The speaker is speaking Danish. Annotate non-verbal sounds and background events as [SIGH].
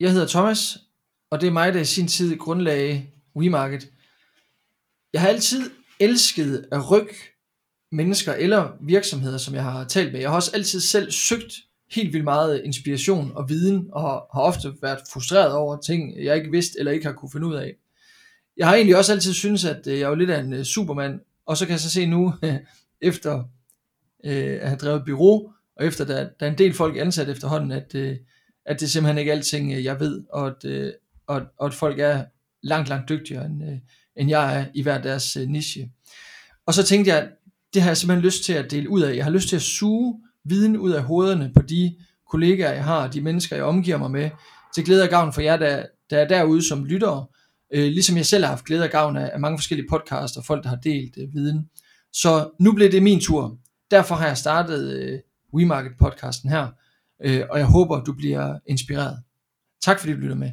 Jeg hedder Thomas, og det er mig, der i sin tid grundlagde WeMarket. Jeg har altid elsket at rykke mennesker eller virksomheder, som jeg har talt med. Jeg har også altid selv søgt helt vildt meget inspiration og viden, og har ofte været frustreret over ting, jeg ikke vidste eller ikke har kunne finde ud af. Jeg har egentlig også altid syntes, at øh, jeg var lidt af en øh, supermand, og så kan jeg så se nu, [LAUGHS] efter øh, at have drevet bureau, og efter der, der er en del folk ansat efterhånden, at, at det er simpelthen ikke alting, øh, jeg ved, og at, øh, og, og at folk er langt, langt dygtigere, end, øh, end jeg er i hver deres niche. Og så tænkte jeg, det har jeg simpelthen lyst til at dele ud af. Jeg har lyst til at suge viden ud af hovederne på de kollegaer, jeg har, de mennesker, jeg omgiver mig med, til glæde og gavn for jer, der, der er derude som lyttere, øh, ligesom jeg selv har haft glæde og gavn af, af mange forskellige podcasts og folk, der har delt øh, viden. Så nu blev det min tur. Derfor har jeg startet øh, WeMarket podcasten her, øh, og jeg håber, du bliver inspireret. Tak fordi du lytter med.